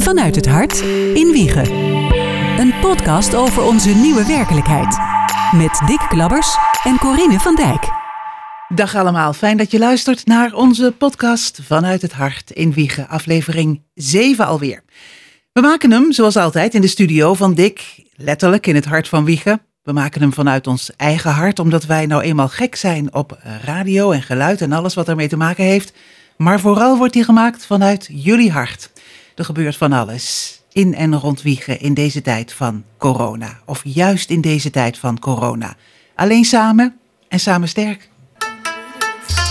Vanuit het hart in Wiegen. Een podcast over onze nieuwe werkelijkheid. Met Dick Klabbers en Corine van Dijk. Dag allemaal, fijn dat je luistert naar onze podcast Vanuit het Hart in Wiegen, aflevering 7 alweer. We maken hem, zoals altijd, in de studio van Dick, letterlijk in het hart van Wiegen. We maken hem vanuit ons eigen hart, omdat wij nou eenmaal gek zijn op radio en geluid en alles wat ermee te maken heeft. Maar vooral wordt hij gemaakt vanuit jullie hart. Er gebeurt van alles in en rond Wiegen in deze tijd van corona. Of juist in deze tijd van corona. Alleen samen en samen sterk.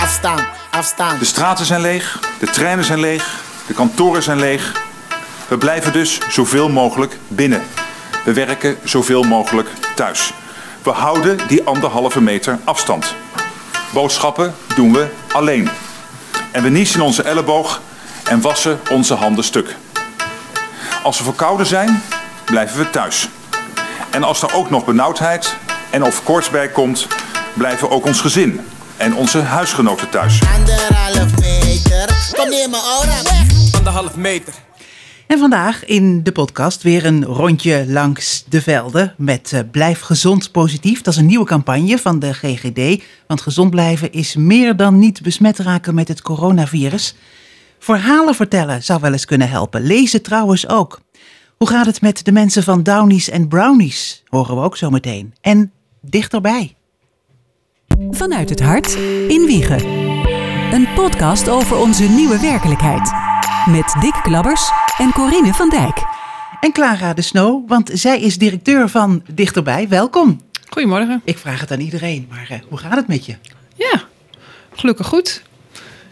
Afstaan, afstaan. De straten zijn leeg, de treinen zijn leeg, de kantoren zijn leeg. We blijven dus zoveel mogelijk binnen. We werken zoveel mogelijk thuis. We houden die anderhalve meter afstand. Boodschappen doen we alleen. En we niezen in onze elleboog en wassen onze handen stuk. Als we verkouden zijn, blijven we thuis. En als er ook nog benauwdheid en of koorts bij komt, blijven ook ons gezin en onze huisgenoten thuis. Anderhalf meter. Kom neer mijn. Anderhalf meter. En vandaag in de podcast weer een rondje langs de velden met uh, Blijf gezond positief. Dat is een nieuwe campagne van de GGD. Want gezond blijven is meer dan niet besmet raken met het coronavirus. Verhalen vertellen zou wel eens kunnen helpen. Lezen trouwens ook. Hoe gaat het met de mensen van Downies en Brownies? Horen we ook zo meteen. En dichterbij. Vanuit het hart in Wiegen. Een podcast over onze nieuwe werkelijkheid. Met Dick Klabbers en Corine van Dijk. En Clara de Snow, want zij is directeur van Dichterbij. Welkom. Goedemorgen. Ik vraag het aan iedereen, maar uh, hoe gaat het met je? Ja, gelukkig goed.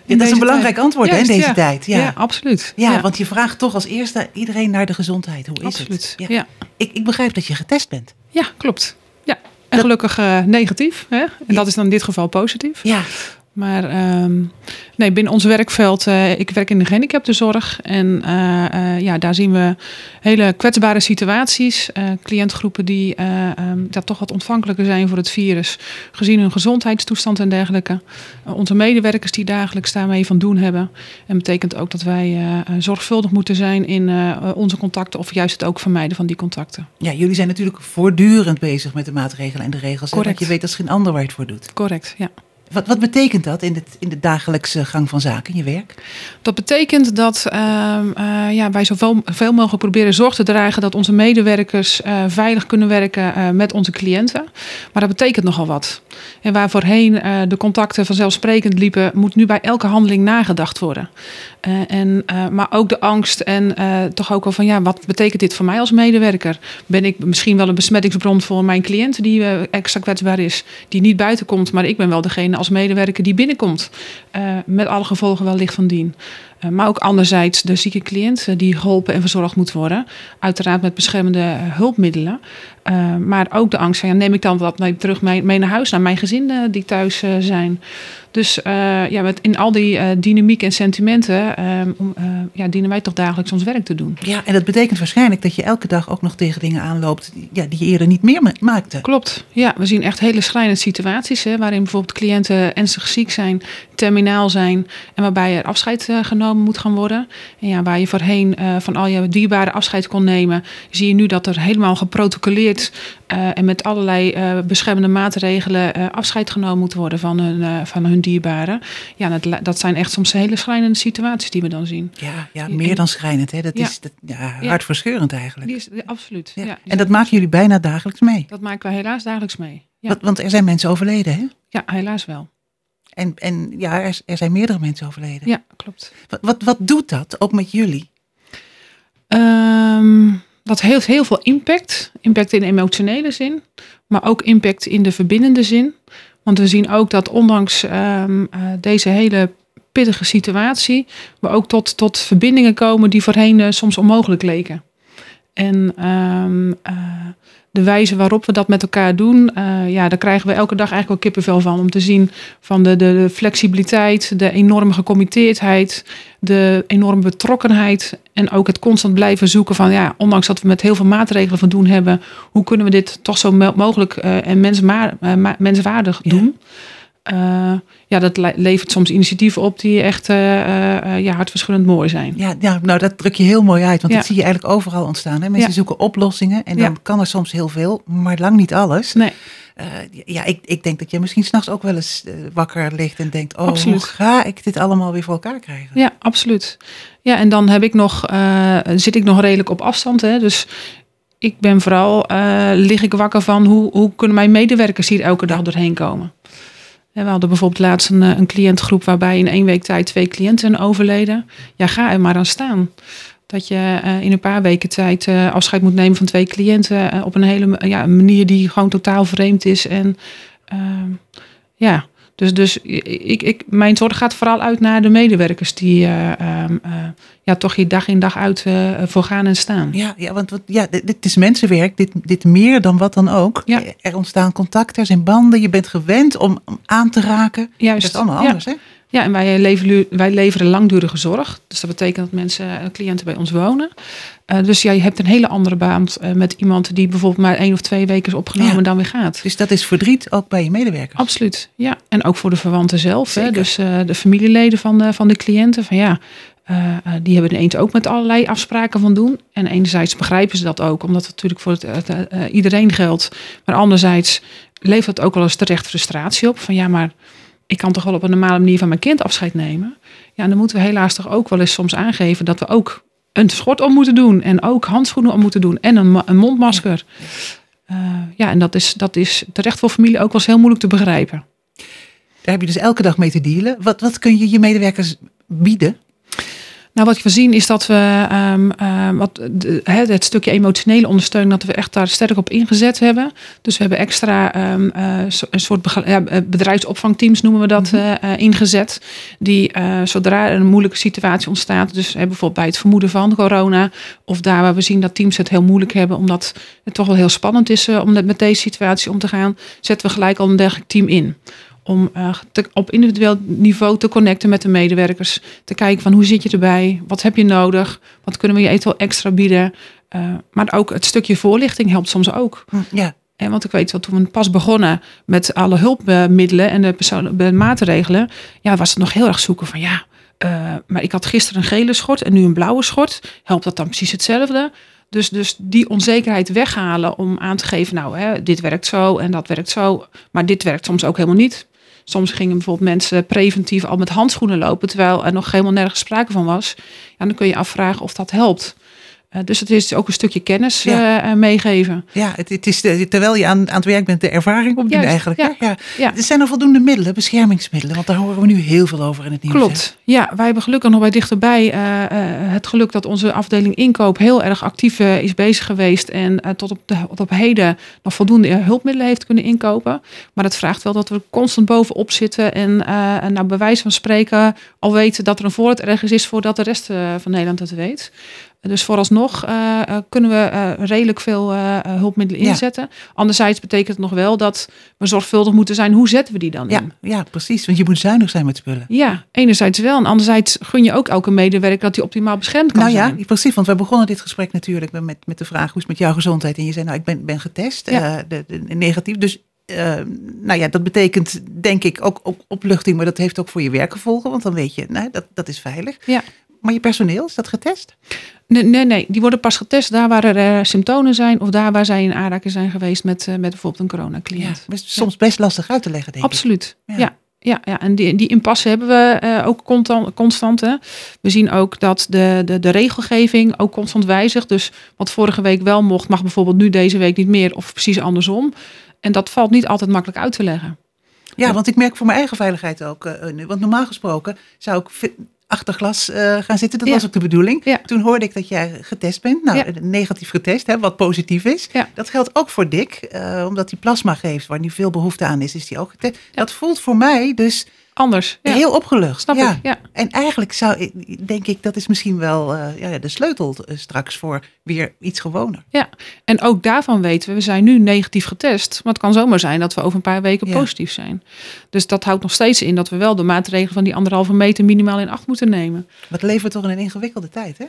Dat is een belangrijk antwoord hè, in deze ja. tijd. Ja, ja absoluut. Ja, ja, want je vraagt toch als eerste iedereen naar de gezondheid. Hoe is absoluut. het? Ja. Ik, ik begrijp dat je getest bent. Ja, klopt. Ja. En gelukkig uh, negatief. Hè? En dat is dan in dit geval positief. Ja. Maar um, nee, binnen ons werkveld, uh, ik werk in de gehandicaptenzorg. En uh, uh, ja, daar zien we hele kwetsbare situaties. cliëntgroepen die um, dat toch wat ontvankelijker zijn voor het virus. Gezien hun gezondheidstoestand en dergelijke. onze medewerkers die dagelijks daarmee van doen hebben. En betekent ook dat wij zorgvuldig moeten zijn in onze contacten. Of juist het ook vermijden van die contacten. Ja, jullie zijn natuurlijk voortdurend bezig met de maatregelen en de regels. Correct. Want je weet als geen ander waar je het voor doet. Correct, ja. Wat, wat, betekent dat in, het, in de dagelijkse gang van zaken, in je werk? Dat betekent dat uh, uh, ja, wij zoveel veel mogelijk proberen zorg te dragen dat onze medewerkers uh, veilig kunnen werken met onze cliënten. Maar dat betekent nogal wat. En waar voorheen de contacten vanzelfsprekend liepen, moet nu bij elke handeling nagedacht worden. en, maar ook de angst en toch ook wel van ja, wat betekent dit voor mij als medewerker? Ben ik misschien wel een besmettingsbron voor mijn cliënt die extra kwetsbaar is, die niet buiten komt, maar ik ben wel degene als medewerker die binnenkomt. Uh, met alle gevolgen wellicht van dien. Uh, maar ook anderzijds de zieke cliënt uh, die geholpen en verzorgd moet worden. Uiteraard met beschermende hulpmiddelen. maar ook de angst van, ja, neem ik dan wat mee, terug mee, mee, naar huis, naar mijn gezin die thuis zijn. Dus ja, met in al die dynamiek en sentimenten ja, dienen wij toch dagelijks ons werk te doen. Ja, en dat betekent waarschijnlijk dat je elke dag ook nog tegen dingen aanloopt ja, die je eerder niet meer maakte. Klopt, ja. We zien echt hele schrijnende situaties hè, waarin bijvoorbeeld cliënten ernstig ziek zijn, terminaal zijn en waarbij er afscheid uh, moet gaan worden. En ja, waar je voorheen uh, van al je dierbare afscheid kon nemen, zie je nu dat er helemaal geprotocoleerd uh, en met allerlei beschermende maatregelen afscheid genomen moet worden van hun, van hun dierbaren. Ja, dat, dat zijn echt soms hele schrijnende situaties die we dan zien. Ja, ja meer dan schrijnend. Hè? Dat Ja. is dat, ja, hartverscheurend eigenlijk. Die is, absoluut. Ja. Ja. En dat maken jullie bijna dagelijks mee. dat maken we helaas dagelijks mee. Ja, Want, want er zijn mensen overleden, hè? ja helaas wel. En, en ja, er, er zijn meerdere mensen overleden. Ja, klopt. Wat, wat, wat doet dat, ook met jullie? Um, dat heeft heel veel impact. Impact in emotionele zin, maar ook impact in de verbindende zin. Want we zien ook dat ondanks um, uh, deze hele pittige situatie, we ook tot, tot verbindingen komen die voorheen uh, soms onmogelijk leken. En um, uh, de wijze waarop we dat met elkaar doen, uh, ja, daar krijgen we elke dag eigenlijk wel kippenvel van. Om te zien van de, de, de flexibiliteit, de enorme gecommitteerdheid, de enorme betrokkenheid. En ook het constant blijven zoeken van, ja, ondanks dat we met heel veel maatregelen van doen hebben, hoe kunnen we dit toch zo mogelijk uh, en menswaardig, uh, menswaardig eh, ja, dat le- levert soms initiatieven op die echt eh, ja, hartverscheurend mooi zijn. Ja, ja, nou dat druk je heel mooi uit, want Ja. dat zie je eigenlijk overal ontstaan. Hè? Mensen Ja. zoeken oplossingen en dan kan er soms heel veel, maar lang niet alles. Nee, ja, ik, ik denk dat je misschien s'nachts ook wel eens wakker ligt en denkt, oh, Absoluut. hoe ga ik dit allemaal weer voor elkaar krijgen? ja, absoluut. Ja, en dan heb ik nog, zit ik nog redelijk op afstand. Hè? Dus ik ben vooral, lig ik wakker van hoe, hoe kunnen mijn medewerkers hier elke dag doorheen komen. We hadden bijvoorbeeld laatst een, eh, een cliëntgroep waarbij in één week tijd twee cliënten overleden. Ja, ga er maar aan staan. Dat je eh, in een paar weken tijd eh, afscheid moet nemen van twee cliënten op een hele ja, manier die gewoon totaal vreemd is. En ehm, ja, dus, dus ik, ik, mijn zorg gaat vooral uit naar de medewerkers die eh, ehm, eh, ja, toch hier dag in dag uit eh, voor gaan en staan. Ja, ja want wat, ja, dit, dit is mensenwerk, dit, dit meer dan wat dan ook. Ja. Er ontstaan contacten, er zijn banden, je bent gewend om, om aan te raken. Juist. Dat is allemaal Ja. anders, hè? Ja, en wij leveren, wij leveren langdurige zorg. Dus dat betekent dat mensen, eh, cliënten bij ons wonen. Eh, dus ja, je hebt een hele andere baan eh, met iemand die bijvoorbeeld maar één of twee weken is opgenomen Ja. en dan weer gaat. Dus dat is verdriet ook bij je medewerkers. Absoluut, ja. En ook voor de verwanten zelf. Hè? Dus de familieleden van de, van de cliënten. Van ja, die hebben er eens ook met allerlei afspraken van doen. En enerzijds begrijpen ze dat ook, omdat het natuurlijk voor het, iedereen geldt. Maar anderzijds levert het ook wel eens terecht frustratie op. Van ja, maar ik kan toch wel op een normale manier van mijn kind afscheid nemen. Ja, en dan moeten we helaas toch ook wel eens soms aangeven dat we ook een schort om moeten doen. En ook handschoenen om moeten doen. En een, een mondmasker. Ja, ja en dat is, dat is terecht voor familie ook wel eens heel moeilijk te begrijpen. Daar heb je dus elke dag mee te dealen. Wat, wat kun je je medewerkers bieden? Nou, wat we zien is dat we ehm, ehm, wat, de, het stukje emotionele ondersteuning, dat we echt daar sterk op ingezet hebben. Dus we hebben extra ehm, eh, een soort eh, bedrijfsopvangteams noemen we dat eh, eh, ingezet. Die zodra er een moeilijke situatie ontstaat, dus bijvoorbeeld bij het vermoeden van corona, of daar waar we zien dat teams het heel moeilijk hebben, omdat het toch wel heel spannend is om met deze situatie om te gaan, zetten we gelijk al een dergelijk team in om eh, te- op individueel niveau te connecten met de medewerkers. Te kijken van hoe zit je erbij? Wat heb je nodig? Wat kunnen we je eventueel extra bieden? Eh, maar ook het stukje voorlichting helpt soms ook. Hm, Ja, En want ik weet wel, toen we pas begonnen met alle hulpmiddelen en de, persoon- de maatregelen, ja, was het nog heel erg zoeken van ja, eh, maar ik had gisteren een gele schort en nu een blauwe schort. Helpt dat dan precies hetzelfde? Dus, dus die onzekerheid weghalen om aan te geven, nou, hè, dit werkt zo en dat werkt zo, maar dit werkt soms ook helemaal niet. Soms gingen bijvoorbeeld mensen preventief al met handschoenen lopen, terwijl er nog helemaal nergens sprake van was. Ja, dan kun je afvragen of dat helpt. Eh, dus het is ook een stukje kennis Ja. eh, eh, meegeven. ja het, het is terwijl je aan, aan het werk bent, de ervaring opdoen Juist, eigenlijk. ja. Ja. Ja. Ja. Er zijn er voldoende middelen, beschermingsmiddelen, want daar horen we nu heel veel over in het nieuws. hè? Klopt. Ja, wij hebben gelukkig nog bij dichterbij het geluk dat onze afdeling inkoop heel erg actief is bezig geweest. En tot, op de, tot op heden nog voldoende hulpmiddelen heeft kunnen inkopen. Maar dat vraagt wel dat we constant bovenop zitten. En, en nou, bij wijze van spreken al weten dat er een voorraad ergens is voordat de rest van Nederland het weet. Dus vooralsnog eh, eh, kunnen we eh, redelijk veel hulpmiddelen Ja. inzetten. Anderzijds betekent het nog wel dat we zorgvuldig moeten zijn. Hoe zetten we die dan Ja, in? ja, precies. Want je moet zuinig zijn met spullen. Ja, enerzijds wel. En anderzijds gun je ook elke medewerker dat hij optimaal beschermd kan Nou ja, zijn. precies. Want we begonnen dit gesprek natuurlijk met, met de vraag: hoe is het met jouw gezondheid? En je zei, nou, ik ben, ben getest, Ja. de, de, negatief. Dus, eh, nou ja, dat betekent denk ik ook, ook opluchting, maar dat heeft ook voor je werkgevolgen. Want dan weet je, nou, dat, dat is veilig. Ja. Maar je personeel, is dat getest? Nee, nee, nee, die worden pas getest daar waar er eh, symptomen zijn of daar waar zij in aanraking zijn geweest met, eh, met bijvoorbeeld een coronacliënt. Dat is soms best lastig uit te leggen, denk ik. Absoluut. Ja. Ja. Ja, ja, en die, die impasse hebben we eh, ook constant, constant. Hè. We zien ook dat de, de, de regelgeving ook constant wijzigt. Dus wat vorige week wel mocht, mag bijvoorbeeld nu deze week niet meer. Of precies andersom. En dat valt niet altijd makkelijk uit te leggen. Ja, want ik merk voor mijn eigen veiligheid ook nu. Want normaal gesproken zou ik achter glas eh, gaan zitten. Dat Ja. was ook de bedoeling. Ja. Toen hoorde ik dat jij getest bent. Nou, Ja. negatief getest, hè, wat positief is. Dat geldt ook voor Dick. eh, omdat hij plasma geeft, waar nu veel behoefte aan is, is hij ook getest. Dat voelt voor mij dus Anders. Ja, heel opgelucht. snap ja. ik. Ja. En eigenlijk zou ik, denk ik, dat is misschien wel eh, ja, de sleutel eh, straks voor weer iets gewoner. Ja, en ook daarvan weten we, we zijn nu negatief getest. Maar het kan zomaar zijn dat we over een paar weken Ja. positief zijn. Dus dat houdt nog steeds in dat we wel de maatregelen van die anderhalve meter minimaal in acht moeten nemen. Wat leven we toch in een ingewikkelde tijd, hè?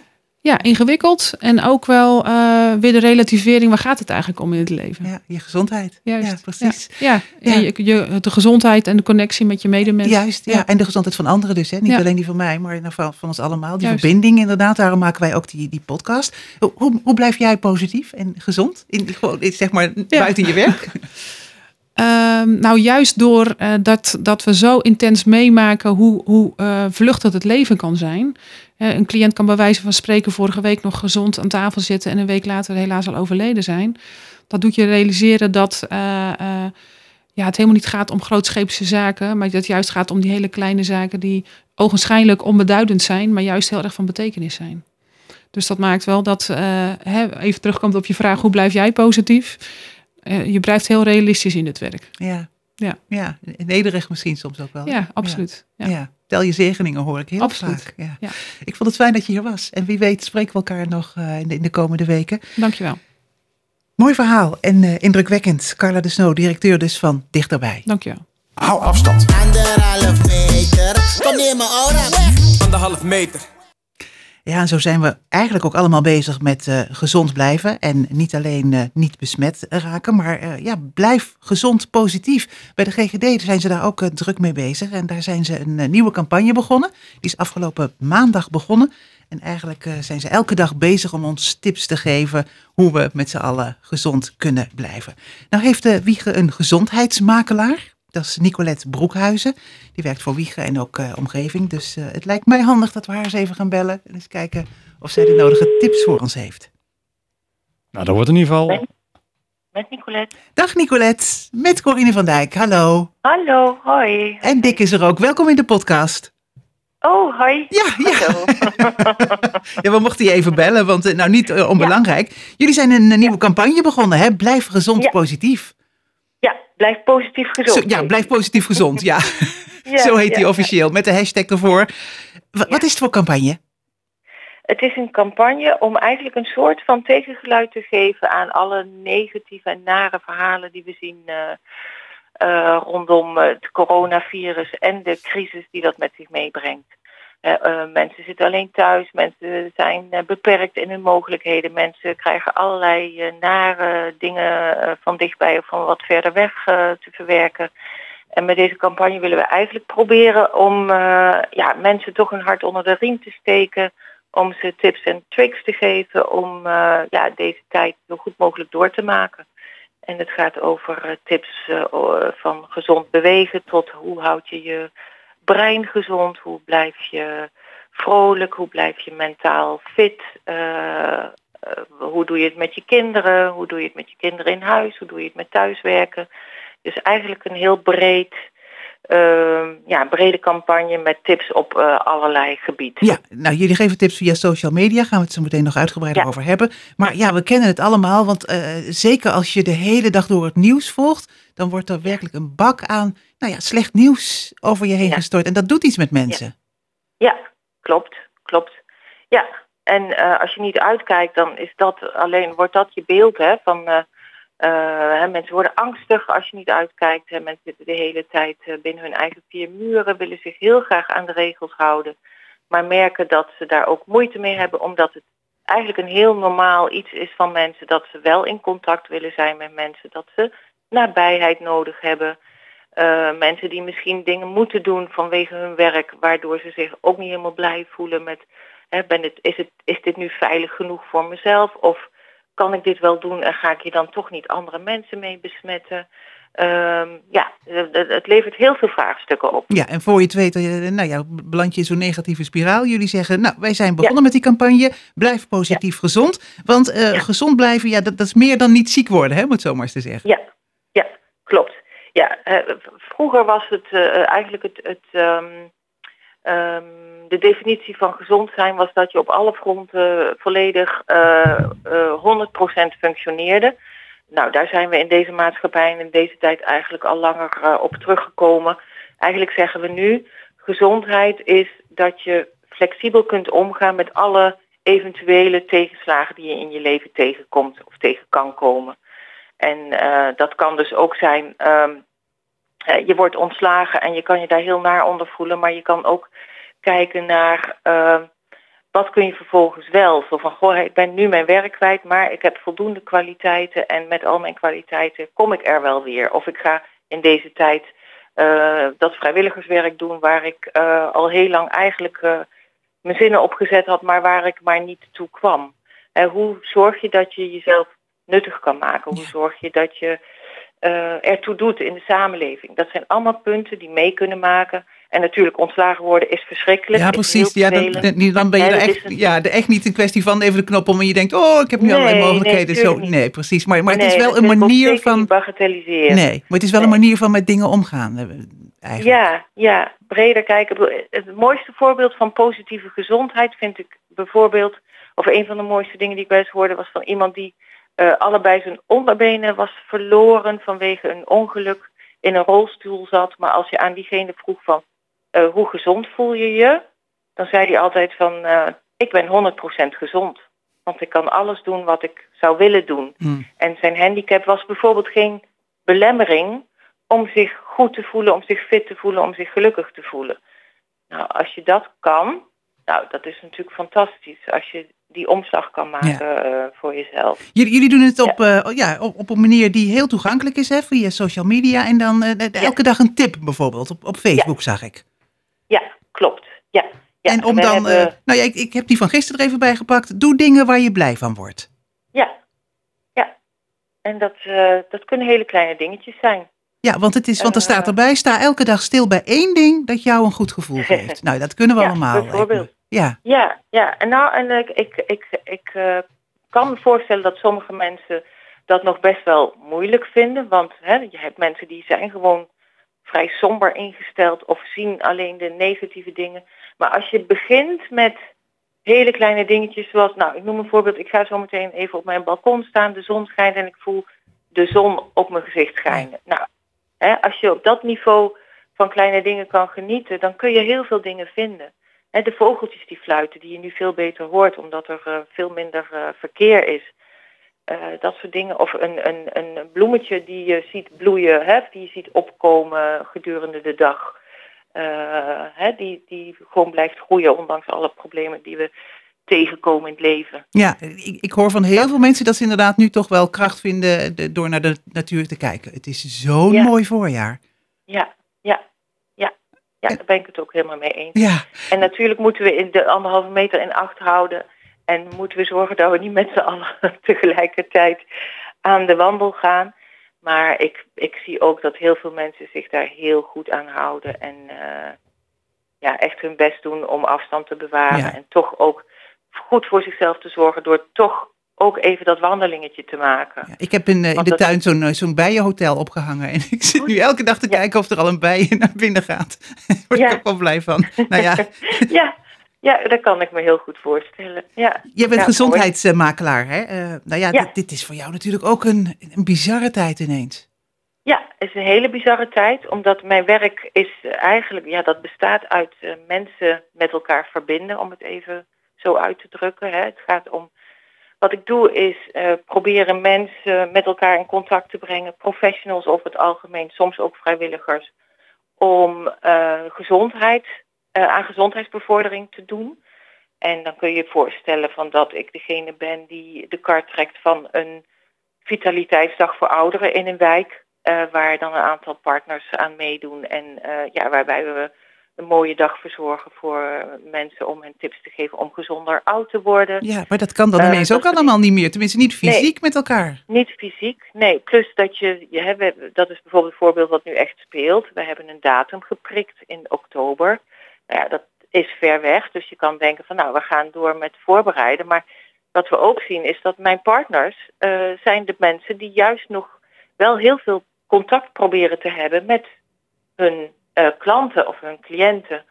Ja, ingewikkeld. En ook wel eh, weer de relativering, waar gaat het eigenlijk om in het leven? Ja, je gezondheid. Juist. Ja, precies. Ja, je, je, de gezondheid en de connectie met je medemensen. Juist, ja. En de gezondheid van anderen dus. Hè? Niet alleen die van mij, maar van, van ons allemaal. Die Juist. verbinding inderdaad. Daarom maken wij ook die, die podcast. Hoe, hoe, hoe blijf jij positief en gezond? In, gewoon, zeg maar buiten je werk? Ehm, nou, juist door eh, dat, dat we zo intens meemaken hoe, hoe eh, vluchtig het leven kan zijn. Eh, een cliënt kan bij wijze van spreken vorige week nog gezond aan tafel zitten en een week later helaas al overleden zijn. Dat doet je realiseren dat ja, het helemaal niet gaat om grootscheepse zaken, maar dat het juist gaat om die hele kleine zaken die ogenschijnlijk onbeduidend zijn, maar juist heel erg van betekenis zijn. Dus dat maakt wel dat, even terugkomt op je vraag, hoe blijf jij positief? Eh, je blijft heel realistisch in het werk. Ja. Ja. ja. Nederig misschien soms ook wel. Ja, absoluut. Ja. Ja. Tel je zegeningen hoor ik heel Absoluut. vaak. Ja. Ja. Ik vond het fijn dat je hier was. En wie weet spreken we elkaar nog eh, in, de, in de komende weken. Dankjewel. Mooi verhaal en eh, indrukwekkend. Carla de Snow, directeur dus van Dichterbij. Dankjewel. Hou afstand. Anderhalf meter. Kom neer mijn aura weg. Anderhalf meter. Ja, en zo zijn we eigenlijk ook allemaal bezig met eh, gezond blijven. En niet alleen eh, niet besmet raken, maar eh, ja, blijf gezond positief. Bij de GGD zijn ze daar ook druk mee bezig. En daar zijn ze een nieuwe campagne begonnen. Die is afgelopen maandag begonnen. En eigenlijk zijn ze elke dag bezig om ons tips te geven hoe we met z'n allen gezond kunnen blijven. Nou heeft de Wiege een gezondheidsmakelaar. Dat is Nicolette Broekhuizen. Die werkt voor Wiegen en ook eh, omgeving. Dus eh, het lijkt mij handig dat we haar eens even gaan bellen. En eens kijken of zij de nodige tips voor ons heeft. Nou, dat wordt in ieder geval. Met Nicolette. Dag Nicolette, met Corine van Dijk. Hallo. Hallo, hoi. En Dick is er ook. Welkom in de podcast. Oh, hoi. Ja, ja. Ja we mochten je even bellen, want eh, nou niet onbelangrijk. Jullie zijn een nieuwe campagne begonnen, hè? Blijf gezond Ja. positief. Blijf positief gezond. Zo, ja, blijf positief gezond. Ja, Ja, zo heet ja, die ja. officieel, met de hashtag ervoor. Wa- Wat is het voor campagne? Het is een campagne om eigenlijk een soort van tegengeluid te geven aan alle negatieve en nare verhalen die we zien eh, eh, rondom eh, het coronavirus en de crisis die dat met zich meebrengt. Eh, eh, mensen zitten alleen thuis, mensen zijn eh, beperkt in hun mogelijkheden, mensen krijgen allerlei nare dingen van dichtbij of van wat verder weg te verwerken. En met deze campagne willen we eigenlijk proberen om ja, mensen toch een hart onder de riem te steken om ze tips en tricks te geven om ja, deze tijd zo goed mogelijk door te maken. En het gaat over tips van gezond bewegen tot hoe houd je je brein gezond, hoe blijf je vrolijk, hoe blijf je mentaal fit, eh, eh, hoe doe je het met je kinderen, hoe doe je het met je kinderen in huis, hoe doe je het met thuiswerken. Dus eigenlijk een heel breed, eh, ja, brede campagne met tips op eh, allerlei gebieden. Ja, nou jullie geven tips via social media, gaan we het zo meteen nog uitgebreider Ja. over hebben. Maar ja, we kennen het allemaal, want zeker als je de hele dag door het nieuws volgt, dan wordt er werkelijk een bak aan nou ja, slecht nieuws over je heen Ja. gestort. En dat doet iets met mensen. Ja, klopt, klopt. Ja, en eh, als je niet uitkijkt, dan is dat alleen, wordt dat je beeld hè, van eh, eh, hè, mensen worden angstig als je niet uitkijkt. Hè, mensen zitten de hele tijd binnen hun eigen vier muren, willen zich heel graag aan de regels houden, maar merken dat ze daar ook moeite mee hebben, omdat het eigenlijk een heel normaal iets is van mensen dat ze wel in contact willen zijn met mensen, dat ze nabijheid nodig hebben. Eh, mensen die misschien dingen moeten doen vanwege hun werk, waardoor ze zich ook niet helemaal blij voelen met, hè, ben het, is, het, is dit nu veilig genoeg voor mezelf? Of kan ik dit wel doen en ga ik hier dan toch niet andere mensen mee besmetten? Ehm, ja, het, levert heel veel vraagstukken op. Ja, en voor je het weet, eh, nou ja, beland je in zo'n negatieve spiraal. Jullie zeggen, nou, wij zijn begonnen met die campagne. Blijf positief gezond. Want eh, Ja. gezond blijven, ja, dat, dat is meer dan niet ziek worden, hè, om het zo maar eens te zeggen. Ja, ja, klopt. Ja, eh, vroeger was het eh, eigenlijk het, het ehm, ehm, de definitie van gezond zijn was dat je op alle fronten volledig eh, eh, 100% functioneerde. Nou, daar zijn we in deze maatschappij en in deze tijd eigenlijk al langer eh, op teruggekomen. Eigenlijk zeggen we nu, gezondheid is dat je flexibel kunt omgaan met alle eventuele tegenslagen die je in je leven tegenkomt of tegen kan komen. En eh, dat kan dus ook zijn, ehm, eh, je wordt ontslagen en je kan je daar heel naar onder voelen, maar je kan ook kijken naar ehm, wat kun je vervolgens wel? Zo van, goh, ik ben nu mijn werk kwijt, maar ik heb voldoende kwaliteiten en met al mijn kwaliteiten kom ik er wel weer. Of ik ga in deze tijd uh, dat vrijwilligerswerk doen waar ik al heel lang eigenlijk mijn zinnen op gezet had, maar waar ik maar niet toe kwam. En hoe zorg je dat je jezelf nuttig kan maken? Hoe zorg je dat je ertoe doet in de samenleving? Dat zijn allemaal punten die mee kunnen maken en natuurlijk ontslagen worden is verschrikkelijk. Ja, precies. Ja, dan, dan ben je er echt, ja, er echt niet een kwestie van even de knop om en je denkt, oh, ik heb nu nee, allerlei mogelijkheden. Nee, Zo, nee, precies. Maar, maar het is wel een manier van. bagatelliseren. Nee, maar het is wel een manier van met dingen omgaan. Eh, eigenlijk. Ja, ja, breder kijken. Het mooiste voorbeeld van positieve gezondheid vind ik bijvoorbeeld, of een van de mooiste dingen die ik bij eens hoorde, was van iemand die uh, allebei zijn onderbenen was verloren vanwege een ongeluk in een rolstoel zat. Maar als je aan diegene vroeg van uh, hoe gezond voel je je? Dan zei hij altijd van, uh, ik ben 100% gezond. Want ik kan alles doen wat ik zou willen doen. Hmm. En zijn handicap was bijvoorbeeld geen belemmering om zich goed te voelen, om zich fit te voelen, om zich gelukkig te voelen. Nou, als je dat kan, nou, dat is natuurlijk fantastisch. Als je die omslag kan maken ja. uh, voor jezelf. Jullie, jullie doen het op, ja. Uh, ja, op, op, een manier die heel toegankelijk is, hè, via social media. En dan uh, elke dag een tip bijvoorbeeld, op, op Facebook zag ik. Ja, klopt. Ja. ja. En om dan, hebben... nou ja, ik, ik heb die van gisteren er even bij gepakt. Doe dingen waar je blij van wordt. Ja, ja. En dat, dat kunnen hele kleine dingetjes zijn. Ja, want, het is, want er Eh. staat erbij, sta elke dag stil bij één ding dat jou een goed gevoel geeft. nou, dat kunnen we allemaal. bijvoorbeeld. Ja, Ja, ja. En nou, en ik, ik, ik, ik uh, kan me voorstellen dat sommige mensen dat nog best wel moeilijk vinden. Want hè, je hebt mensen die zijn gewoon vrij somber ingesteld of zien alleen de negatieve dingen. Maar als je begint met hele kleine dingetjes zoals, nou ik noem een voorbeeld, ik ga zo meteen even op mijn balkon staan, de zon schijnt en ik voel de zon op mijn gezicht schijnen. Nou, hè, als je op dat niveau van kleine dingen kan genieten, dan kun je heel veel dingen vinden. De vogeltjes die fluiten, die je nu veel beter hoort, omdat er uh, veel minder uh, verkeer is. Uh, dat soort dingen. Of een, een, een bloemetje die je ziet bloeien, hè, die je ziet opkomen gedurende de dag. Hè, die, die gewoon blijft groeien, ondanks alle problemen die we tegenkomen in het leven. Ja, ik, ik hoor van heel veel mensen dat ze inderdaad nu toch wel kracht vinden de, door naar de natuur te kijken. Het is zo'n ja. mooi voorjaar. Ja, ja, ja. Ja, daar ben ik het ook helemaal mee eens. Ja. En natuurlijk moeten we in de anderhalve meter in acht houden. En moeten we zorgen dat we niet met z'n allen tegelijkertijd aan de wandel gaan. Maar ik, ik zie ook dat heel veel mensen zich daar heel goed aan houden. En uh, ja, echt hun best doen om afstand te bewaren. Ja. En toch ook goed voor zichzelf te zorgen door toch ook even dat wandelingetje te maken. Ja, ik heb in, uh, in de tuin zo'n uh, zo'n bijenhotel opgehangen. En ik zit nu elke dag te ja. kijken of er al een bij naar binnen gaat. Daar word ik ook wel blij van. Nou ja. ja. Ja, dat kan ik me heel goed voorstellen. Ja. Je bent gezondheidsmakelaar, hè? Uh, nou ja, ja. Dit, dit, is voor jou natuurlijk ook een, een bizarre tijd ineens. Ja, het is een hele bizarre tijd, omdat mijn werk is eigenlijk, ja, dat bestaat uit uh, mensen met elkaar verbinden, om het even zo uit te drukken. Hè. Het gaat om, wat ik doe is uh, proberen mensen met elkaar in contact te brengen, professionals over het algemeen, soms ook vrijwilligers, om gezondheid uh, aan gezondheidsbevordering te doen. En dan kun je je voorstellen van dat ik degene ben die de kar trekt van een vitaliteitsdag voor ouderen in een wijk. Waar dan een aantal partners aan meedoen. En ja, waarbij we een mooie dag verzorgen voor mensen om hen tips te geven om gezonder oud te worden. Ja, maar dat kan dan ineens ook allemaal niet meer. Tenminste, niet fysiek nee, met elkaar. Niet fysiek, nee. Plus dat je, je hebt, dat is bijvoorbeeld een voorbeeld wat nu echt speelt. We hebben een datum geprikt in oktober. Nou ja, dat is ver weg, dus je kan denken van nou, we gaan door met voorbereiden. Maar wat we ook zien is dat mijn partners uh, zijn de mensen die juist nog wel heel veel contact proberen te hebben met hun uh, klanten of hun cliënten.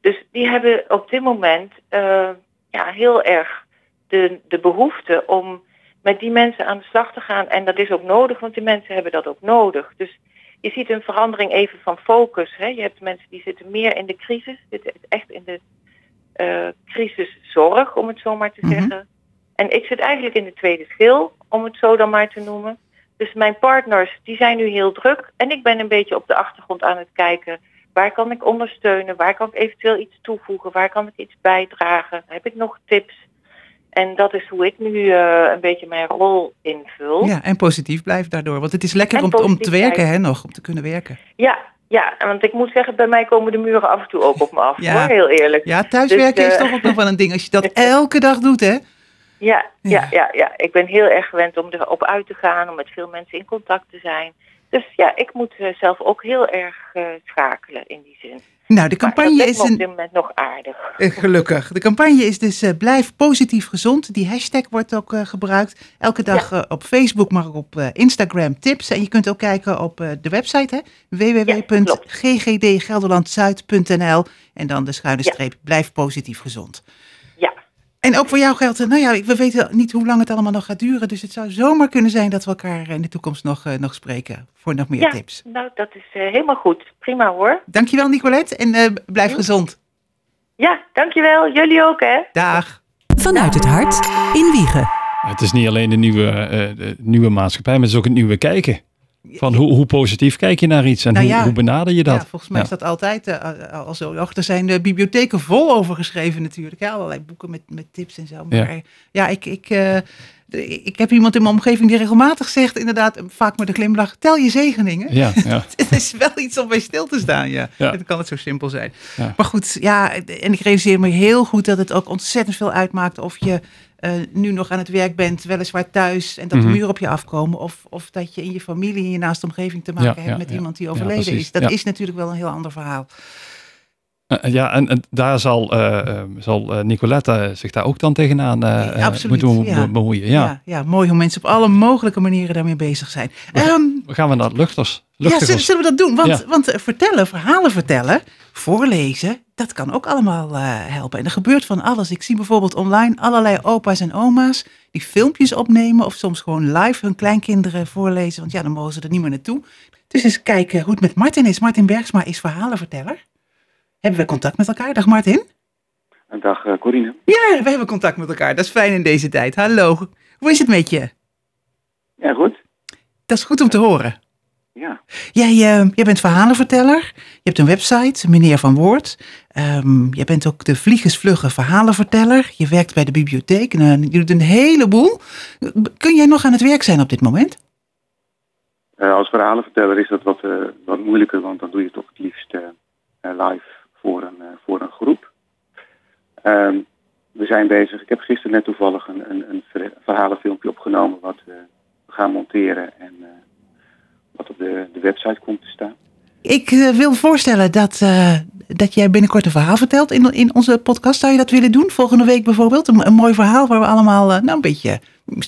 Dus die hebben op dit moment uh, ja, heel erg de, de behoefte om met die mensen aan de slag te gaan. En dat is ook nodig, want die mensen hebben dat ook nodig. Dus je ziet een verandering even van focus. Hè? Je hebt mensen die zitten meer in de crisis, zitten echt in de uh, crisiszorg, om het zo maar te Mhm. zeggen. En ik zit eigenlijk in de tweede schil, om het zo dan maar te noemen. Dus mijn partners, die zijn nu heel druk. En ik ben een beetje op de achtergrond aan het kijken Waar kan ik ondersteunen? Waar kan ik eventueel iets toevoegen? Waar kan ik iets bijdragen? Heb ik nog tips? En dat is hoe ik nu eh, een beetje mijn rol invul. Ja, en positief blijft daardoor. Want het is lekker En om, om te werken, blijven. hè, nog. Om te kunnen werken. Ja, ja, want ik moet zeggen, bij mij komen de muren af en toe ook op me af. Ja. Hoor, heel eerlijk. Ja, thuiswerken Dus, is eh, toch ook nog wel een ding. Als je dat elke dag doet, hè. Ja, Ja. ja, ja. Ik ben heel erg gewend om erop uit te gaan, om met veel mensen in contact te zijn. Dus ja, ik moet eh, zelf ook heel erg eh, schakelen in die zin. Nou, de campagne is op een... dit moment nog aardig. Eh, Gelukkig. De campagne is dus blijf positief gezond. Die hashtag wordt ook gebruikt. Elke dag op Facebook, maar ook op Instagram tips. En je kunt ook kijken op de website hè? www.ggdgelderlandzuid.nl en dan de schuine Ja. streep blijf positief gezond. Ja. En ook voor jou geldt, eh, nou ja, we weten niet hoe lang het allemaal nog gaat duren. Dus het zou zomaar kunnen zijn dat we elkaar in de toekomst nog, eh, nog spreken voor nog meer Ja, tips. nou dat is eh, helemaal goed. Prima hoor. Dankjewel Nicolette en eh, blijf gezond. Ja, dankjewel. Jullie ook hè. Dag. Vanuit het hart in Wiegen. Het is niet alleen de nieuwe, eh, de nieuwe maatschappij, maar het is ook het nieuwe kijken. Van hoe, hoe positief kijk je naar iets en Nou hoe, ja. hoe benader je dat? Ja, volgens mij Ja. is dat altijd eh, al zo. Och, er zijn de bibliotheken vol over geschreven natuurlijk. Ja, allerlei boeken met, met tips en zo. Maar Ja. ik, ik, eh, ik heb iemand in mijn omgeving die regelmatig zegt, inderdaad, vaak met een glimlach, tel je zegeningen. Ja, ja. Het is wel iets om bij stil te staan, ja. Dan kan het zo simpel zijn. Maar goed, ja, en ik realiseer me heel goed dat het ook ontzettend veel uitmaakt of je eh, nu nog aan het werk bent, weliswaar thuis, en dat Mhm. de muren op je afkomen. Of, of dat je in je familie, in je naaste omgeving te maken Ja, hebt ja, met ja. iemand die overleden is. Dat is natuurlijk wel een heel ander verhaal. Eh, ja, en, en daar zal, eh, eh, zal eh, Nicolette zich daar ook dan tegenaan eh, eh, moeten bemoeien. Ja. Ja. Ja, mooi hoe mensen op alle mogelijke manieren daarmee bezig zijn. Ehm, gaan we naar luchters. ja, zullen, we dat doen? Want, Ja. want eh, vertellen, verhalen vertellen, voorlezen, dat kan ook allemaal eh, helpen. En er gebeurt van alles. Ik zie bijvoorbeeld online allerlei opa's en oma's die filmpjes opnemen of soms gewoon live hun kleinkinderen voorlezen. Want ja, dan mogen ze er niet meer naartoe. Dus eens kijken hoe het met Martin is. Martin Bergsma is verhalenverteller. Hebben we contact met elkaar? Dag Martin. Dag eh, Corine. Ja, we hebben contact met elkaar. Dat is fijn in deze tijd. Hallo. Hoe is het met je? Ja, goed. Dat is goed om te horen. Ja. Jij, eh, jij bent verhalenverteller. Je hebt een website, Meneer van Woord. Ehm jij bent ook de vliegensvlugge verhalenverteller. Je werkt bij de bibliotheek. en, eh, je doet een heleboel. Kun jij nog aan het werk zijn op dit moment? Eh, als verhalenverteller is dat wat, wat moeilijker, want dan doe je toch het liefst live voor een, voor een groep. Ehm, we zijn bezig. Ik heb gisteren net toevallig een, een, een ver- verhalenfilmpje opgenomen wat gaan monteren en eh, wat op de, de website komt te staan. Ik eh, wil voorstellen dat, eh, dat jij binnenkort een verhaal vertelt in, in onze podcast. Zou je dat willen doen? Volgende week bijvoorbeeld? Een, een mooi verhaal waar we allemaal nou, een beetje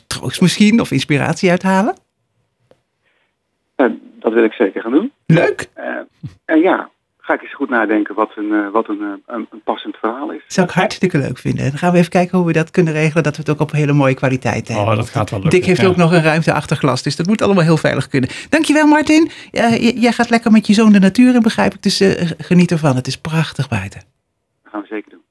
troost misschien of inspiratie uithalen. Dat wil ik zeker gaan doen. Leuk. En ja, ga ik eens goed nadenken wat een, eh, wat een, eh, een, een passend verhaal is. Zou ik hartstikke leuk vinden. Dan gaan we even kijken hoe we dat kunnen regelen. Dat we het ook op hele mooie kwaliteit hebben. Oh, dat gaat wel lukken. Dick heeft ja. ook nog een ruimte achter glas. Dus dat moet allemaal heel veilig kunnen. Dankjewel Martin. Eh, jij gaat lekker met je zoon de natuur in, begrijp ik. Dus eh, geniet ervan. Het is prachtig buiten. Dat gaan we zeker doen.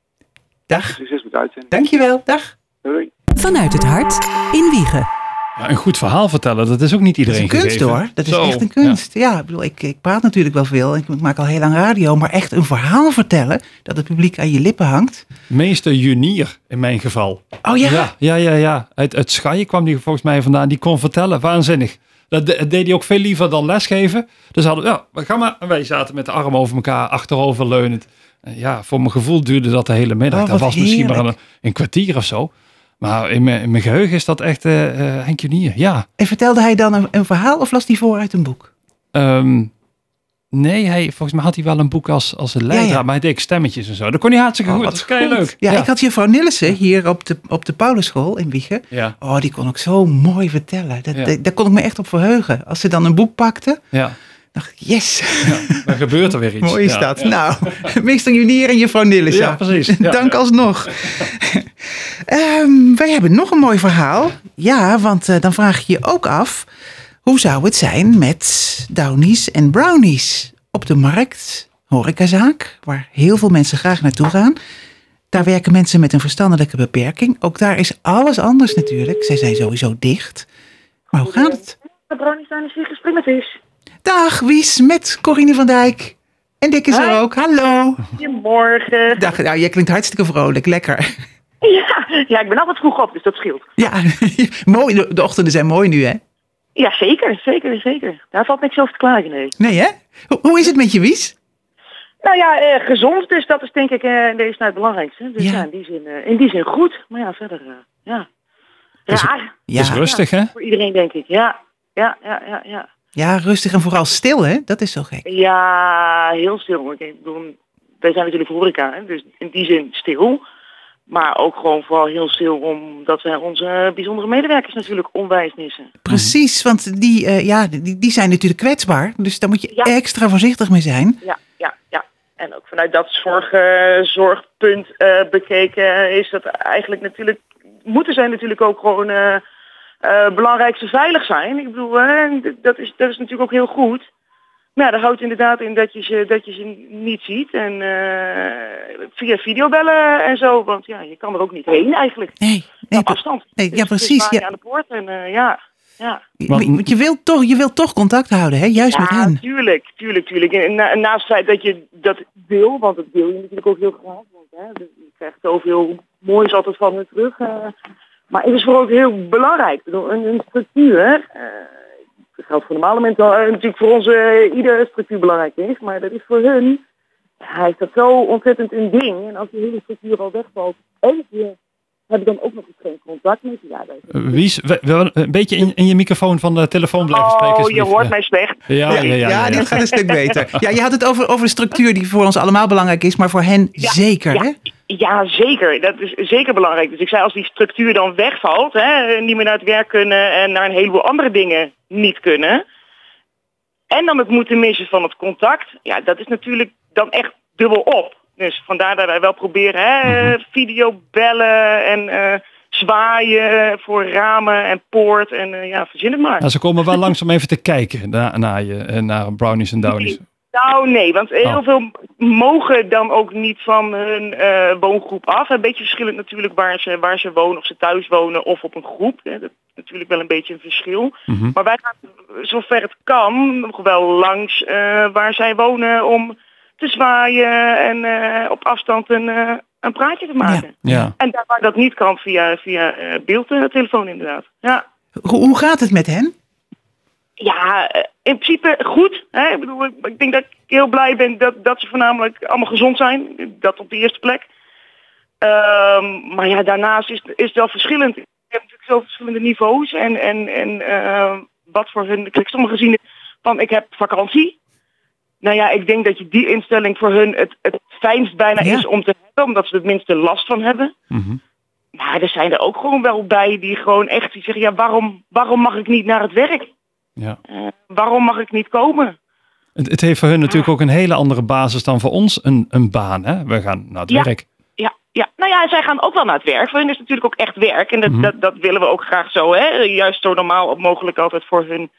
Dag. Succes met uitzending. Dankjewel. Dag. Doei. Vanuit het hart in Wiegen. Ja, een goed verhaal vertellen, dat is ook niet Dat is iedereen een kunst hoor. Dat is Zo, echt een kunst. Ja, ik bedoel, ik, ik praat natuurlijk wel veel. Ik maak al heel lang radio. Maar echt een verhaal vertellen. Dat het publiek aan je lippen hangt. Meester Junier in mijn geval. Oh ja. Ja, ja, ja. ja. Uit, uit kwam die volgens mij vandaan. Die kon vertellen, waanzinnig. Dat de- deed hij ook veel liever dan lesgeven. Dus hadden we, ja, we gaan maar. En wij zaten met de armen over elkaar, achterover leunend. En ja, voor mijn gevoel duurde dat de hele middag. Oh, dat was misschien maar een kwartier of zo. Maar in mijn, in mijn geheugen is dat echt eh, Henk Junier. Ja. En vertelde hij dan een, een verhaal of las hij voor uit een boek? Ehm, nee, hij, volgens mij had hij wel een boek als, als een leidraad. ja. Maar hij deed stemmetjes en zo. Dat kon hij hartstikke Oh, goed. Dat goed. leuk. Ja, ik had juffrouw Nillissen hier op de, op de Paulusschool in Wiegen. Ja, Oh, die kon ook zo mooi vertellen. Dat- daar kon ik me echt op verheugen. Als ze dan een boek pakte, ja. Dacht ik, yes, Dan gebeurt er weer iets. mooi is Ja, dat. ja. Nou, meester Junier en juffrouw Nillissen. Ja, precies. Ja. Dank alsnog. Ehm, wij hebben nog een mooi verhaal. Ja, want eh, dan vraag je je ook af, hoe zou het zijn met downies en brownies op de markt, horecazaak, waar heel veel mensen graag naartoe gaan. Daar werken mensen met een verstandelijke beperking. Ook daar is alles anders natuurlijk. Zij zijn sowieso dicht. Maar hoe gaat het? De brownies zijn is gesprek met Wies. Dag Wies, met Corine van Dijk. En Dick is er ook. Hallo. Goedemorgen. Dag, nou, jij klinkt hartstikke vrolijk. Lekker. Ja, ja, ik ben altijd vroeg op, dus dat scheelt. Ja, mooi. De, de ochtenden zijn mooi nu, hè? Ja, zeker, zeker, zeker. Daar valt niks over te klagen, nee. Nee, hè? Hoe, hoe is het met je Wies? Nou ja, eh, gezond, dus dat is denk ik eh, in deze tijd het belangrijkste. Dus Ja. ja, in, die zin, eh, in die zin goed. Maar ja, verder, eh, ja. Is- Raar Ja, Het is rustig, hè? voor iedereen, denk ik. Ja, ja, ja, ja, ja. Ja, rustig en vooral stil, hè? Dat is zo gek. Ja, heel stil. Ik bedoel, wij zijn natuurlijk horeca, hè, dus in die zin stil. Maar ook gewoon vooral heel stil omdat wij onze bijzondere medewerkers natuurlijk onwijs missen. Precies, want die, eh, ja, die, die zijn natuurlijk kwetsbaar. Dus daar moet je Ja. extra voorzichtig mee zijn. Ja, ja, ja. En ook vanuit dat zorg, eh, zorgpunt eh, bekeken is dat eigenlijk natuurlijk, moeten zij natuurlijk ook gewoon eh belangrijk ze veilig zijn. Ik bedoel, eh, dat, is, dat is natuurlijk ook heel goed. Maar ja, dat houdt inderdaad in dat je ze, dat je ze niet ziet. En eh, via videobellen en zo. Want ja, je kan er ook niet heen eigenlijk. Nee, nee, op afstand. nee, Dus ja, is precies, ja. aan de poort en eh, ja, ja. Want- je wilt toch, je wilt toch contact houden, hè? Juist met Ja, hen. tuurlijk, tuurlijk, tuurlijk. En na- naast het feit dat je dat wil, want dat wil je natuurlijk ook heel graag. Want hè, je krijgt zoveel moois altijd van me terug. eh. Maar het is voor ook heel belangrijk. Een, een structuur, eh, dat geldt voor normale mensen eh, natuurlijk voor ons eh, iedere structuur belangrijk is. Maar dat is voor hun, ja, is dat zo ontzettend een ding. En als die hele structuur al wegvalt, en je heb ik dan ook nog eens geen contact met je. Ja, dat is Eh, Wies, we- we- een beetje in, in je microfoon van de telefoon blijven spreken. Oh, je hoort Ja. mij slecht. Ja, ja, ja. ja, ja. dit gaat een stuk beter. Ja, je had het over, over de structuur die voor ons allemaal belangrijk is, maar voor hen Ja, zeker, ja. hè? Ja, zeker. Dat is zeker belangrijk. Dus ik zei, als die structuur dan wegvalt, hè, niet meer naar het werk kunnen en naar een heleboel andere dingen niet kunnen. En dan het moeten missen van het contact. Ja, dat is natuurlijk dan echt dubbel op. Dus vandaar dat wij wel proberen, hè, video bellen en eh, zwaaien voor ramen en poort en eh, ja, verzin het maar. Nou, ze komen wel langzaam even te kijken naar, naar je, eh, naar brownies en downies. Nou nee, want heel Oh. veel mogen dan ook niet van hun eh, woongroep af. Een beetje verschillend natuurlijk waar ze, waar ze wonen, of ze thuis wonen of op een groep. Hè. Dat is natuurlijk wel een beetje een verschil. Mhm. Maar wij gaan zover het kan nog wel langs eh, waar zij wonen om te zwaaien en eh, op afstand een, een praatje te maken. Ja. En daar waar dat niet kan via, via eh, beeldtelefoon inderdaad. Ja. Hoe, hoe gaat het met hen? Ja, eh, in principe goed. Hè? Ik, bedoel, ik- ik denk dat ik heel blij ben dat, dat ze voornamelijk allemaal gezond zijn. Dat op de eerste plek. Ehm, maar ja, daarnaast is, is het wel verschillend. Je hebt natuurlijk zo verschillende niveaus. En, en, en eh, wat voor hun... Kijk, sommigen zien het van ik heb vakantie. Nou ja, ik denk dat je die instelling voor hun het, het fijnst bijna Ja. is om te hebben. Omdat ze het minste last van hebben. Mhm. Maar er zijn er ook gewoon wel bij die gewoon echt die zeggen... Ja, waarom, waarom mag ik niet naar het werk? Ja. Eh, waarom mag ik niet komen? Het, het heeft voor hun natuurlijk ook een hele andere basis dan voor ons een, een baan. Hè? We gaan naar het Ja. werk. Ja, ja, nou ja, zij gaan ook wel naar het werk. Voor hen is het natuurlijk ook echt werk. En dat, Mhm. dat, dat willen we ook graag zo, hè? Juist zo normaal mogelijk altijd voor hun,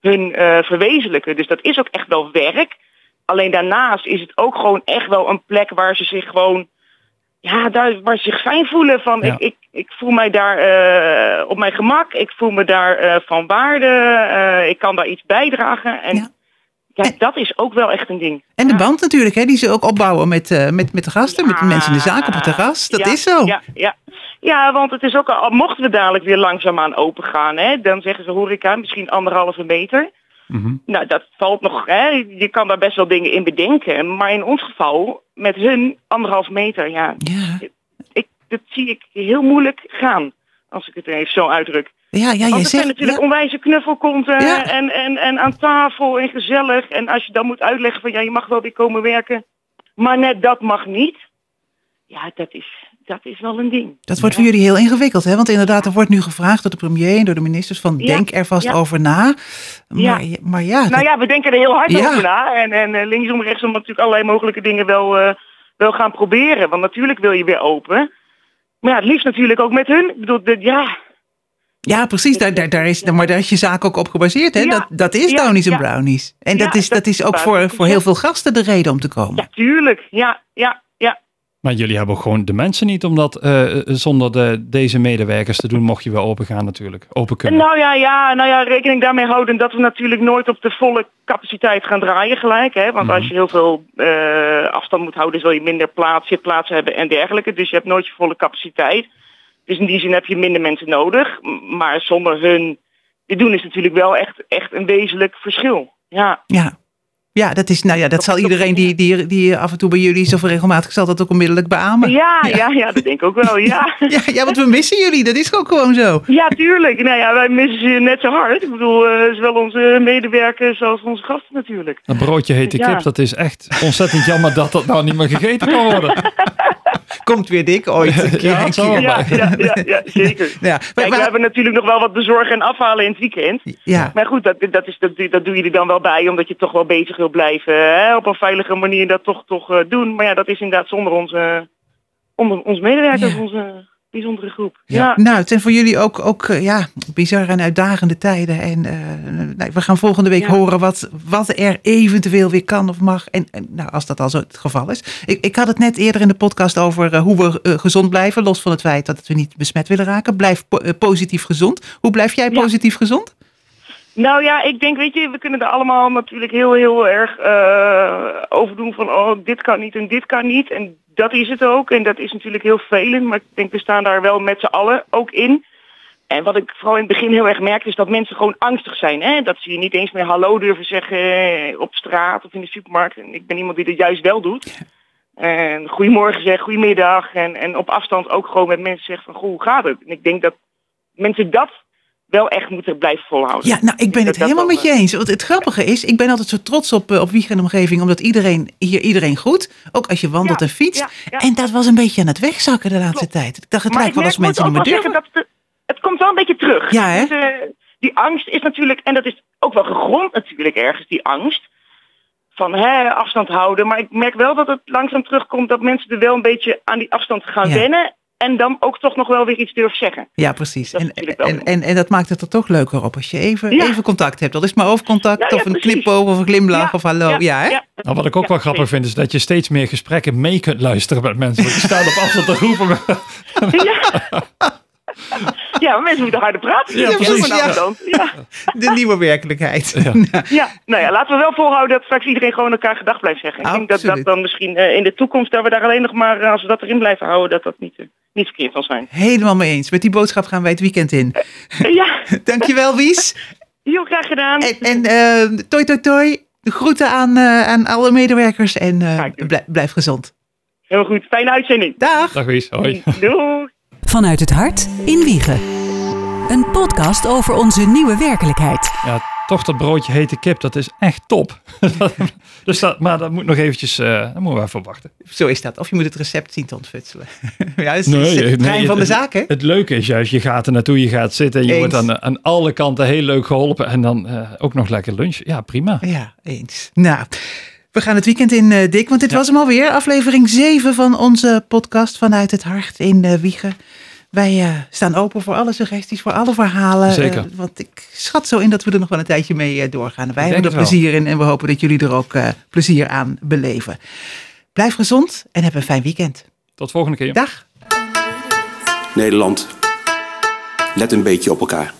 hun eh, verwezenlijken. Dus dat is ook echt wel werk. Alleen daarnaast is het ook gewoon echt wel een plek waar ze zich gewoon, ja, daar, waar ze zich fijn voelen. Van Ja. ik, ik, ik voel mij daar eh, op mijn gemak. Ik voel me daar eh, van waarde. eh, ik kan daar iets bijdragen. En Ja. ja. dat is ook wel echt een ding. En de band natuurlijk, hè, die ze ook opbouwen met, met, met de gasten, met de mensen in de zaak op het terras. Dat ja, is zo. Ja, ja. ja, want het is ook al, mochten we dadelijk weer langzaamaan open gaan, hè, dan zeggen ze horeca misschien anderhalve meter. Mhm. Nou, dat valt nog, hè, je kan daar best wel dingen in bedenken. Maar in ons geval, met hun anderhalf meter, ja, Ja, ik, dat zie ik heel moeilijk gaan. Als ik het even zo uitdruk. ja, ja jij het zijn zegt... natuurlijk ja. onwijze knuffelkonten Ja. en, en, en aan tafel en gezellig. En als je dan moet uitleggen van ja, je mag wel weer komen werken. Maar net dat mag niet. Ja, dat is, dat is wel een ding. Dat wordt voor jullie heel ingewikkeld, hè? Want inderdaad, er wordt nu gevraagd door de premier en door de ministers van Ja, denk er vast ja. over na. Maar ja, maar ja, Nou ja, we denken er heel hard over na. En, en eh, linksom, rechtsom natuurlijk allerlei mogelijke dingen wel, eh, wel gaan proberen. Want natuurlijk wil je weer open. Maar ja, het liefst natuurlijk ook met hun. Ik bedoel, de, ja, ja, precies. Daar, daar, daar is, maar daar is je zaak ook op gebaseerd, hè? Dat, dat is Downies en. Brownies. En dat, is, dat dat is ook voor, voor heel veel gasten de reden om te komen. ja, tuurlijk. Ja, ja, ja. Maar jullie hebben ook gewoon de mensen niet om dat eh, zonder de, deze medewerkers te doen, mocht je wel open gaan natuurlijk. Open kunnen. Nou ja, ja, nou ja, rekening daarmee houden dat we natuurlijk nooit op de volle capaciteit gaan draaien gelijk. Hè? Want Mhm. als je heel veel eh, afstand moet houden, zul je minder plaats, zitplaatsen hebben en dergelijke. Dus je hebt nooit je volle capaciteit. Dus in die zin heb je minder mensen nodig. Maar zonder hun dit doen is natuurlijk wel echt, echt een wezenlijk verschil. Ja. Ja. Ja, dat is, nou ja, dat zal iedereen die, die, die af en toe bij jullie zoveel regelmatig zal dat ook onmiddellijk beamen. Ja, ja, ja, dat denk ik ook wel, ja. Ja, ja, want we missen jullie, dat is ook gewoon zo. Ja, tuurlijk. Nou ja, wij missen ze net zo hard. Ik bedoel, eh, zowel onze medewerkers als onze gasten natuurlijk. Een broodje hete Ja. kip, dat is echt ontzettend jammer dat dat nou niet meer gegeten kan worden. Komt weer dik ooit. een keer, Ja, een zo. keer. Ja, ja, ja, ja zeker. Ja, maar- Kijk, we hebben natuurlijk nog wel wat bezorgen en afhalen in het weekend. ja. Maar goed, dat, dat, is, dat, dat doe je er dan wel bij, omdat je toch wel bezig wil blijven. Hè? Op een veilige manier dat toch, toch eh, doen. Maar ja, dat is inderdaad zonder onze, onder onze medewerkers, Ja. onze bijzondere groep. Ja. Ja. Nou, het zijn voor jullie ook, ook eh, ja, bizarre en uitdagende tijden. En eh, nou, we gaan volgende week Ja. horen wat, wat er eventueel weer kan of mag. En, en nou, als dat al zo het geval is. Ik, ik had het net eerder in de podcast over eh, hoe we gezond blijven. Los van het feit dat we niet besmet willen raken. Blijf po- positief gezond. Hoe blijf jij Ja. positief gezond? Nou ja, ik denk, weet je, we kunnen er allemaal natuurlijk heel, heel erg eh over doen van, oh, dit kan niet en dit kan niet. En dat is het ook. En dat is natuurlijk heel vervelend, maar ik denk, we staan daar wel met z'n allen ook in. En wat ik vooral in het begin heel erg merkte, is dat mensen gewoon angstig zijn. Hè? Dat ze je niet eens meer hallo durven zeggen eh, op straat of in de supermarkt. En ik ben iemand die dat juist wel doet. En goedemorgen zegt, goedemiddag. En, en op afstand ook gewoon met mensen zegt van, goh, hoe gaat het? En ik denk dat mensen dat wel echt moeten blijven volhouden. Ja, nou, ik ben het helemaal met je eens. Want het grappige is, ik ben altijd zo trots op, eh, op omgeving. Omdat iedereen hier iedereen groet. Ook als je wandelt Ja, en fietst. ja, ja. En dat was een beetje aan het wegzakken de laatste tijd. Ik dacht, het Maar lijkt wel als mensen niet meer durven. dat het, het komt wel een beetje terug. Ja, hè? Dus, eh, die angst is natuurlijk, en dat is ook wel gegrond natuurlijk ergens, die angst. Van hè, afstand houden. Maar ik merk wel dat het langzaam terugkomt dat mensen er wel een beetje aan die afstand gaan wennen. En dan ook toch nog wel weer iets durven zeggen. Ja, precies. Dat En, en, en, en dat maakt het er toch leuker op als je even, Ja. even contact hebt. Dat is maar overcontact Ja, ja, of een knipoog of een glimlach of hallo. Ja, hè? Nou, wat ik ook Ja, wel grappig vind, is dat je steeds meer gesprekken mee kunt luisteren met mensen. Want je staat op afstand te roepen. Ja. mensen moeten harder praten. Ja, precies, ja. dan. Ja. De nieuwe werkelijkheid. Ja. ja, nou ja, laten we wel volhouden dat straks iedereen gewoon elkaar gedag blijft zeggen. Ik denk dat Absoluut. dat dan misschien eh, in de toekomst, dat we daar alleen nog maar, eh, als we dat erin blijven houden, dat dat niet, eh, niet verkeerd zal zijn. Helemaal mee eens. Met die boodschap gaan wij het weekend in. ja, Dankjewel, Wies. heel graag gedaan. En, en eh, toi, toi, toi. De groeten aan, eh, aan alle medewerkers en eh, Ga ik doen. blij- blijf gezond. Heel goed, fijne uitzending. Dag. Dag Wies, hoi. Doei. Vanuit het hart in Wiegen. Een podcast over onze nieuwe werkelijkheid. Ja, toch dat broodje hete kip, dat is echt top. dus dat, maar dat moet nog eventjes, eh dat moeten we even wachten. Zo is dat. Of je moet het recept zien te ontfutselen. ja, dat is Nee, het trein nee, van de het- hè? Het leuke is juist, je gaat er naartoe, je gaat zitten, je Eens. wordt aan, aan alle kanten heel leuk geholpen en dan eh, ook nog lekker lunch. Ja, prima. Ja, eens. Nou, we gaan het weekend in, eh, Dick, want dit Ja. was hem alweer. Aflevering 7 van onze podcast Vanuit het Hart in eh, Wiegen. Wij eh, staan open voor alle suggesties, voor alle verhalen. Zeker. Eh, want ik schat zo in dat we er nog wel een tijdje mee eh, doorgaan. Wij Ik hebben er plezier in en we hopen dat jullie er ook eh, plezier aan beleven. Blijf gezond en heb een fijn weekend. Tot volgende keer. Dag. Nederland, let een beetje op elkaar.